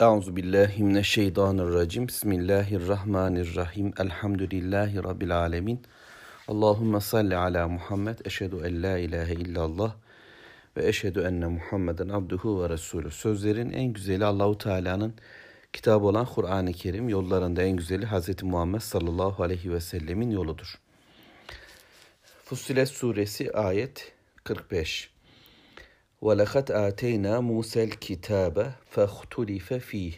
Euzu billahi mineşşeytanirracim. Bismillahirrahmanirrahim. Elhamdülillahi rabbil alamin. Allahumme salli ala Muhammed. Eşhedü en la ilahe illallah ve eşhedü enne Muhammeden abduhu ve resulü. Sözlerin en güzeli Allahu Teala'nın kitabı olan Kur'an-ı Kerim, yollarında en güzeli Hz. Muhammed sallallahu aleyhi ve sellemin yoludur. Fussilet suresi ayet 45. وَلَقَدْ آتَيْنَا مُوسَى الْكِتَابَ فَاخْتُلِفَ فِيهِ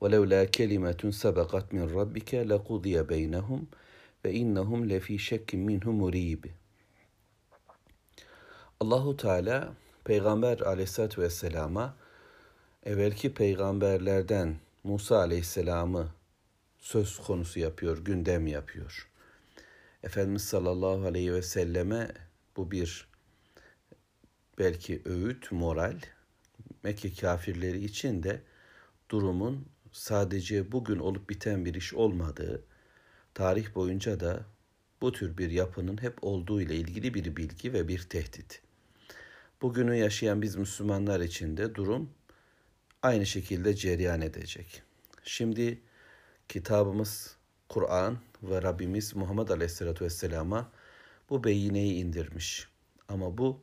وَلَوْلَا كَلِمَةٌ سَبَقَتْ مِنْ رَبِّكَ لَقُضِيَ بَيْنَهُمْ وَاِنَّهُمْ لَف۪ي شَكٍ مِنْهُ مُر۪يبٍ Allahu Teala Peygamber aleyhissalatü vesselama evvelki peygamberlerden Musa aleyhisselamı söz konusu yapıyor, gündem yapıyor. Efendimiz sallallahu aleyhi ve selleme bu bir belki öğüt, moral, Mekke kafirleri için de durumun sadece bugün olup biten bir iş olmadığı, tarih boyunca da bu tür bir yapının hep olduğu ile ilgili bir bilgi ve bir tehdit. Bugünü yaşayan biz Müslümanlar için de durum aynı şekilde cereyan edecek. Şimdi kitabımız Kur'an ve Rabbimiz Muhammed Aleyhisselatü Vesselam'a bu beyineyi indirmiş. Ama bu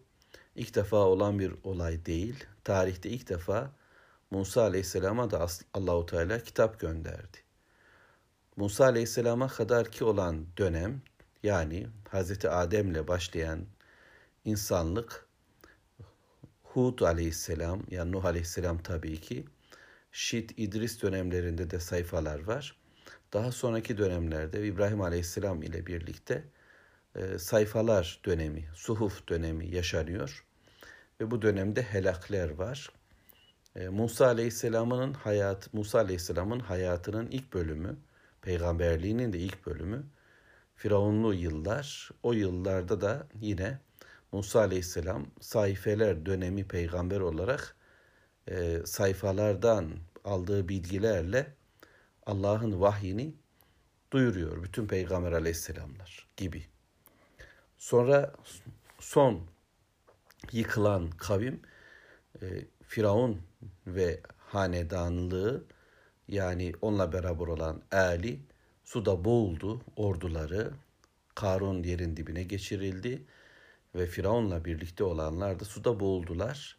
ilk defa olan bir olay değil. Tarihte ilk defa Musa Aleyhisselam'a da Allahu Teala kitap gönderdi. Musa Aleyhisselam'a kadar ki olan dönem yani Hazreti Adem'le başlayan insanlık Hud Aleyhisselam yani Nuh Aleyhisselam tabii ki Şit, İdris dönemlerinde de sayfalar var. Daha sonraki dönemlerde İbrahim Aleyhisselam ile birlikte e, sayfalar dönemi, suhuf dönemi yaşanıyor. Ve bu dönemde helakler var. E, Musa Aleyhisselam'ın hayat, Musa Aleyhisselam'ın hayatının ilk bölümü, peygamberliğinin de ilk bölümü Firavunlu yıllar. O yıllarda da yine Musa Aleyhisselam sayfeler dönemi peygamber olarak e, sayfalardan aldığı bilgilerle Allah'ın vahyini duyuruyor bütün peygamber aleyhisselamlar gibi. Sonra son yıkılan kavim e, Firavun ve hanedanlığı yani onunla beraber olan Ali suda boğuldu orduları. Karun yerin dibine geçirildi ve Firavun'la birlikte olanlar da suda boğuldular.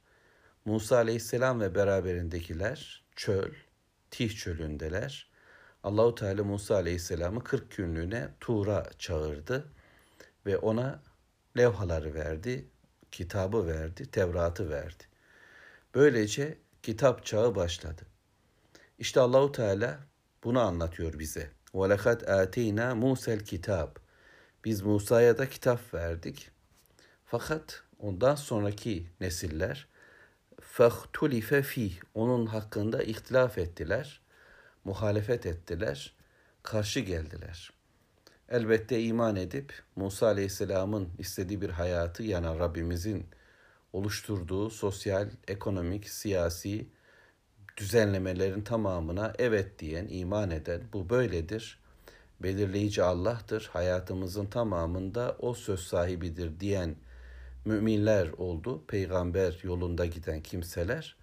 Musa aleyhisselam ve beraberindekiler çöl, Tih çölündeler. Allahu Teala Musa aleyhisselamı 40 günlüğüne Tur'a çağırdı ve ona levhaları verdi, kitabı verdi, Tevrat'ı verdi. Böylece kitap çağı başladı. İşte Allahu Teala bunu anlatıyor bize. وَلَقَدْ آتَيْنَا Musel kitap. Biz Musa'ya da kitap verdik. Fakat ondan sonraki nesiller فَخْتُلِفَ ف۪يهِ Onun hakkında ihtilaf ettiler, muhalefet ettiler, karşı geldiler. Elbette iman edip Musa Aleyhisselam'ın istediği bir hayatı yani Rabbimizin oluşturduğu sosyal, ekonomik, siyasi düzenlemelerin tamamına evet diyen, iman eden bu böyledir. Belirleyici Allah'tır. Hayatımızın tamamında o söz sahibidir diyen müminler oldu. Peygamber yolunda giden kimseler.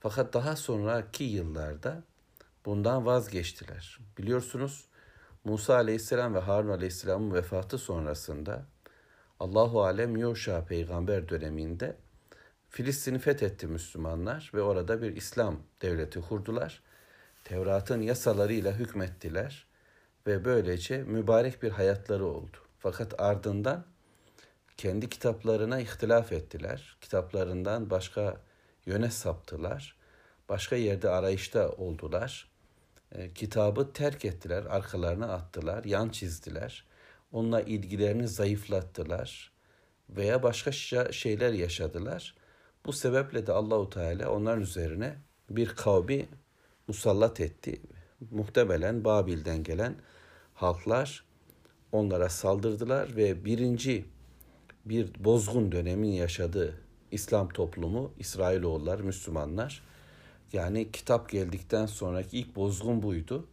Fakat daha sonraki yıllarda bundan vazgeçtiler. Biliyorsunuz Musa aleyhisselam ve Harun aleyhisselamın vefatı sonrasında Allahu Alem Yoşa peygamber döneminde Filistin'i fethetti Müslümanlar ve orada bir İslam devleti kurdular. Tevrat'ın yasalarıyla hükmettiler ve böylece mübarek bir hayatları oldu. Fakat ardından kendi kitaplarına ihtilaf ettiler. Kitaplarından başka yöne saptılar. Başka yerde arayışta oldular. E, kitabı terk ettiler, arkalarına attılar, yan çizdiler. Onunla ilgilerini zayıflattılar veya başka şeyler yaşadılar. Bu sebeple de Allahu Teala onların üzerine bir kavmi musallat etti. Muhtemelen Babil'den gelen halklar onlara saldırdılar ve birinci bir bozgun dönemin yaşadığı İslam toplumu, İsrailoğullar, Müslümanlar yani kitap geldikten sonraki ilk bozgun buydu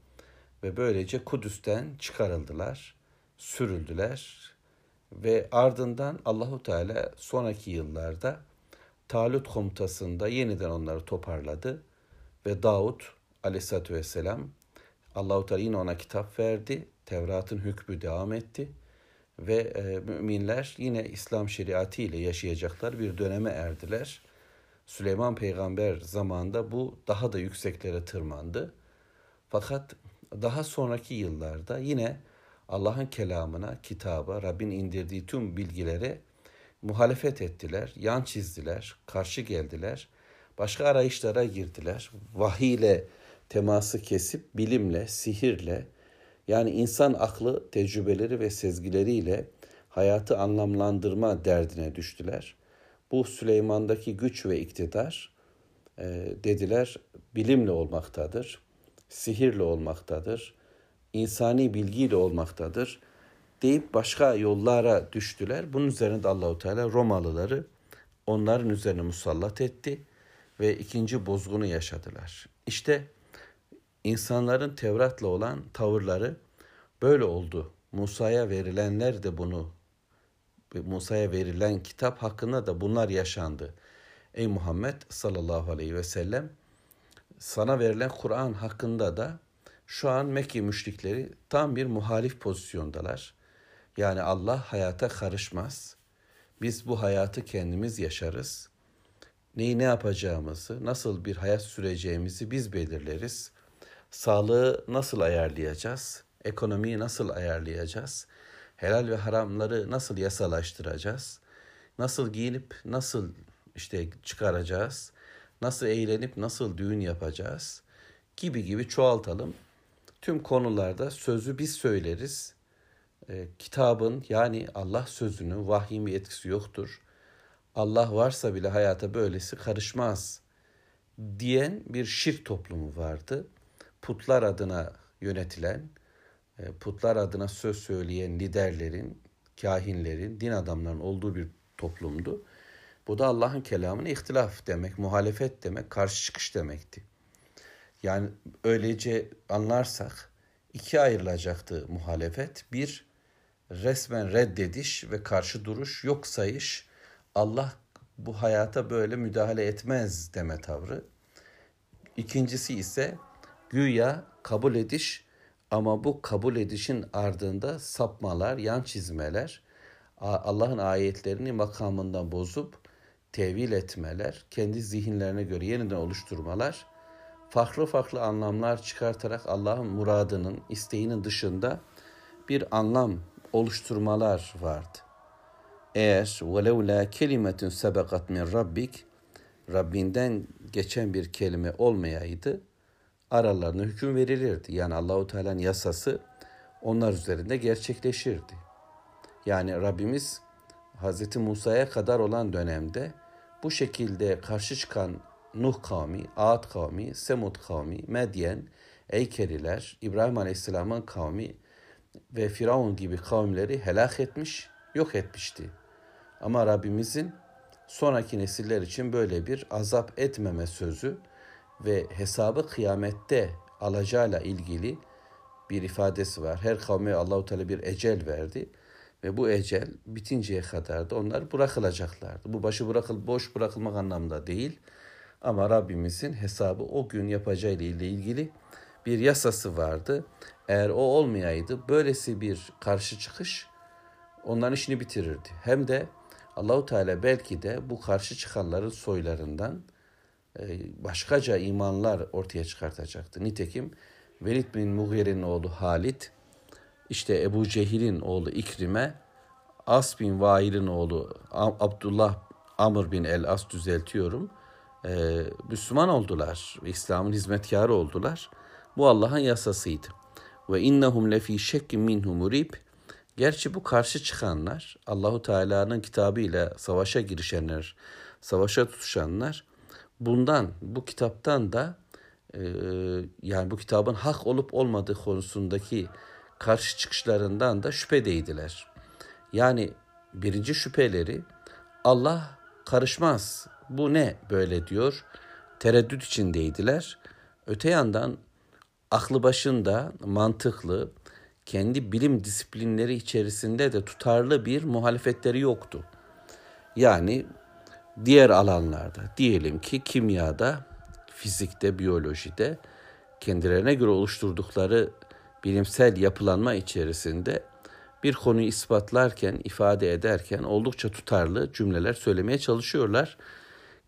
ve böylece Kudüs'ten çıkarıldılar, sürüldüler ve ardından Allahu Teala sonraki yıllarda Talut komutasında yeniden onları toparladı ve Davud aleyhissalatü vesselam Allahu Teala yine ona kitap verdi. Tevrat'ın hükmü devam etti ve e, müminler yine İslam şeriatı ile yaşayacaklar bir döneme erdiler. Süleyman peygamber zamanında bu daha da yükseklere tırmandı. Fakat daha sonraki yıllarda yine Allah'ın kelamına, kitaba, Rabbin indirdiği tüm bilgilere muhalefet ettiler, yan çizdiler, karşı geldiler. Başka arayışlara girdiler. Vahiy ile teması kesip bilimle, sihirle yani insan aklı, tecrübeleri ve sezgileriyle hayatı anlamlandırma derdine düştüler. Bu Süleyman'daki güç ve iktidar e, dediler bilimle olmaktadır, sihirle olmaktadır, insani bilgiyle olmaktadır deyip başka yollara düştüler. Bunun üzerine de Allahu Teala Romalıları onların üzerine musallat etti ve ikinci bozgunu yaşadılar. İşte insanların Tevrat'la olan tavırları böyle oldu. Musa'ya verilenler de bunu Musa'ya verilen kitap hakkında da bunlar yaşandı. Ey Muhammed sallallahu aleyhi ve sellem sana verilen Kur'an hakkında da şu an Mekke müşrikleri tam bir muhalif pozisyondalar. Yani Allah hayata karışmaz. Biz bu hayatı kendimiz yaşarız. Neyi ne yapacağımızı, nasıl bir hayat süreceğimizi biz belirleriz. Sağlığı nasıl ayarlayacağız? Ekonomiyi nasıl ayarlayacağız? Helal ve haramları nasıl yasalaştıracağız? Nasıl giyinip nasıl işte çıkaracağız? Nasıl eğlenip nasıl düğün yapacağız? Gibi gibi çoğaltalım. Tüm konularda sözü biz söyleriz. E, kitabın yani Allah sözünün vahyin bir etkisi yoktur. Allah varsa bile hayata böylesi karışmaz diyen bir şirk toplumu vardı. Putlar adına yönetilen, putlar adına söz söyleyen liderlerin, kahinlerin, din adamlarının olduğu bir toplumdu. Bu da Allah'ın kelamına ihtilaf demek, muhalefet demek, karşı çıkış demekti. Yani öylece anlarsak ikiye ayrılacaktı muhalefet. Bir, resmen reddediş ve karşı duruş, yok sayış, Allah bu hayata böyle müdahale etmez deme tavrı. İkincisi ise güya kabul ediş ama bu kabul edişin ardında sapmalar, yan çizmeler, Allah'ın ayetlerini makamından bozup tevil etmeler, kendi zihinlerine göre yeniden oluşturmalar, farklı farklı anlamlar çıkartarak Allah'ın muradının, isteğinin dışında bir anlam oluşturmalar vardı. Eğer velev la kelimetun sebekat min rabbik Rabbinden geçen bir kelime olmayaydı aralarına hüküm verilirdi. Yani Allahu Teala'nın yasası onlar üzerinde gerçekleşirdi. Yani Rabbimiz Hz. Musa'ya kadar olan dönemde bu şekilde karşı çıkan Nuh kavmi, Ad kavmi, Semud kavmi, Medyen, Eykeriler, İbrahim Aleyhisselam'ın kavmi ve Firavun gibi kavimleri helak etmiş, yok etmişti. Ama Rabbimizin sonraki nesiller için böyle bir azap etmeme sözü ve hesabı kıyamette alacağıyla ilgili bir ifadesi var. Her kavme Allahu Teala bir ecel verdi ve bu ecel bitinceye kadar da onlar bırakılacaklardı. Bu başı bırakıl boş bırakılmak anlamda değil ama Rabbimizin hesabı o gün yapacağı ile ilgili bir yasası vardı. Eğer o olmayaydı böylesi bir karşı çıkış onların işini bitirirdi. Hem de Allahu Teala belki de bu karşı çıkanların soylarından başkaca imanlar ortaya çıkartacaktı. Nitekim Velid bin Mughire'nin oğlu Halit, işte Ebu Cehil'in oğlu İkrime, As bin Vail'in oğlu Abdullah Amr bin El As düzeltiyorum. Ee, Müslüman oldular. İslam'ın hizmetkarı oldular. Bu Allah'ın yasasıydı. Ve innahum lefi şekkin minhu murib. Gerçi bu karşı çıkanlar, Allahu Teala'nın kitabıyla savaşa girişenler, savaşa tutuşanlar bundan, bu kitaptan da e, yani bu kitabın hak olup olmadığı konusundaki karşı çıkışlarından da şüphedeydiler. Yani birinci şüpheleri Allah karışmaz. Bu ne böyle diyor. Tereddüt içindeydiler. Öte yandan aklı başında mantıklı, kendi bilim disiplinleri içerisinde de tutarlı bir muhalefetleri yoktu. Yani diğer alanlarda diyelim ki kimyada, fizikte, biyolojide kendilerine göre oluşturdukları bilimsel yapılanma içerisinde bir konuyu ispatlarken, ifade ederken oldukça tutarlı cümleler söylemeye çalışıyorlar.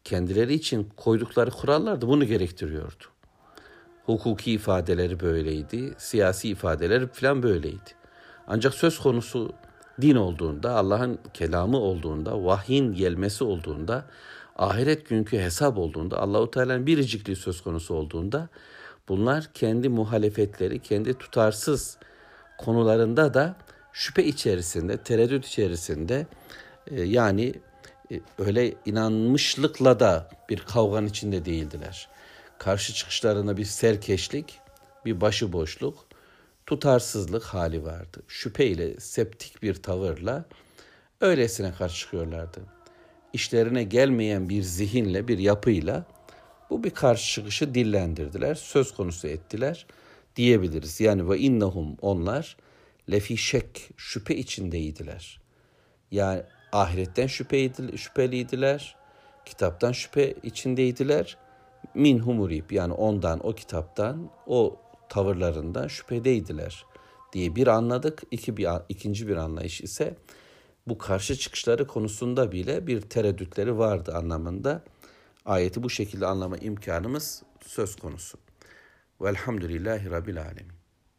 Kendileri için koydukları kurallar da bunu gerektiriyordu. Hukuki ifadeleri böyleydi, siyasi ifadeleri falan böyleydi. Ancak söz konusu din olduğunda, Allah'ın kelamı olduğunda, vahyin gelmesi olduğunda, ahiret günkü hesap olduğunda, Allahu Teala'nın biricikliği söz konusu olduğunda bunlar kendi muhalefetleri, kendi tutarsız konularında da şüphe içerisinde, tereddüt içerisinde e, yani e, öyle inanmışlıkla da bir kavganın içinde değildiler. Karşı çıkışlarında bir serkeşlik, bir başıboşluk, tutarsızlık hali vardı. Şüpheyle, septik bir tavırla öylesine karşı çıkıyorlardı. İşlerine gelmeyen bir zihinle, bir yapıyla bu bir karşı çıkışı dillendirdiler, söz konusu ettiler diyebiliriz. Yani ve innahum onlar lefi şek şüphe içindeydiler. Yani ahiretten şüpheydi, şüpheliydiler. Kitaptan şüphe içindeydiler. Min humurib yani ondan o kitaptan o tavırlarından şüphedeydiler diye bir anladık. İki bir, ikinci bir anlayış ise bu karşı çıkışları konusunda bile bir tereddütleri vardı anlamında. Ayeti bu şekilde anlama imkanımız söz konusu. Velhamdülillahi Rabbil Alemin.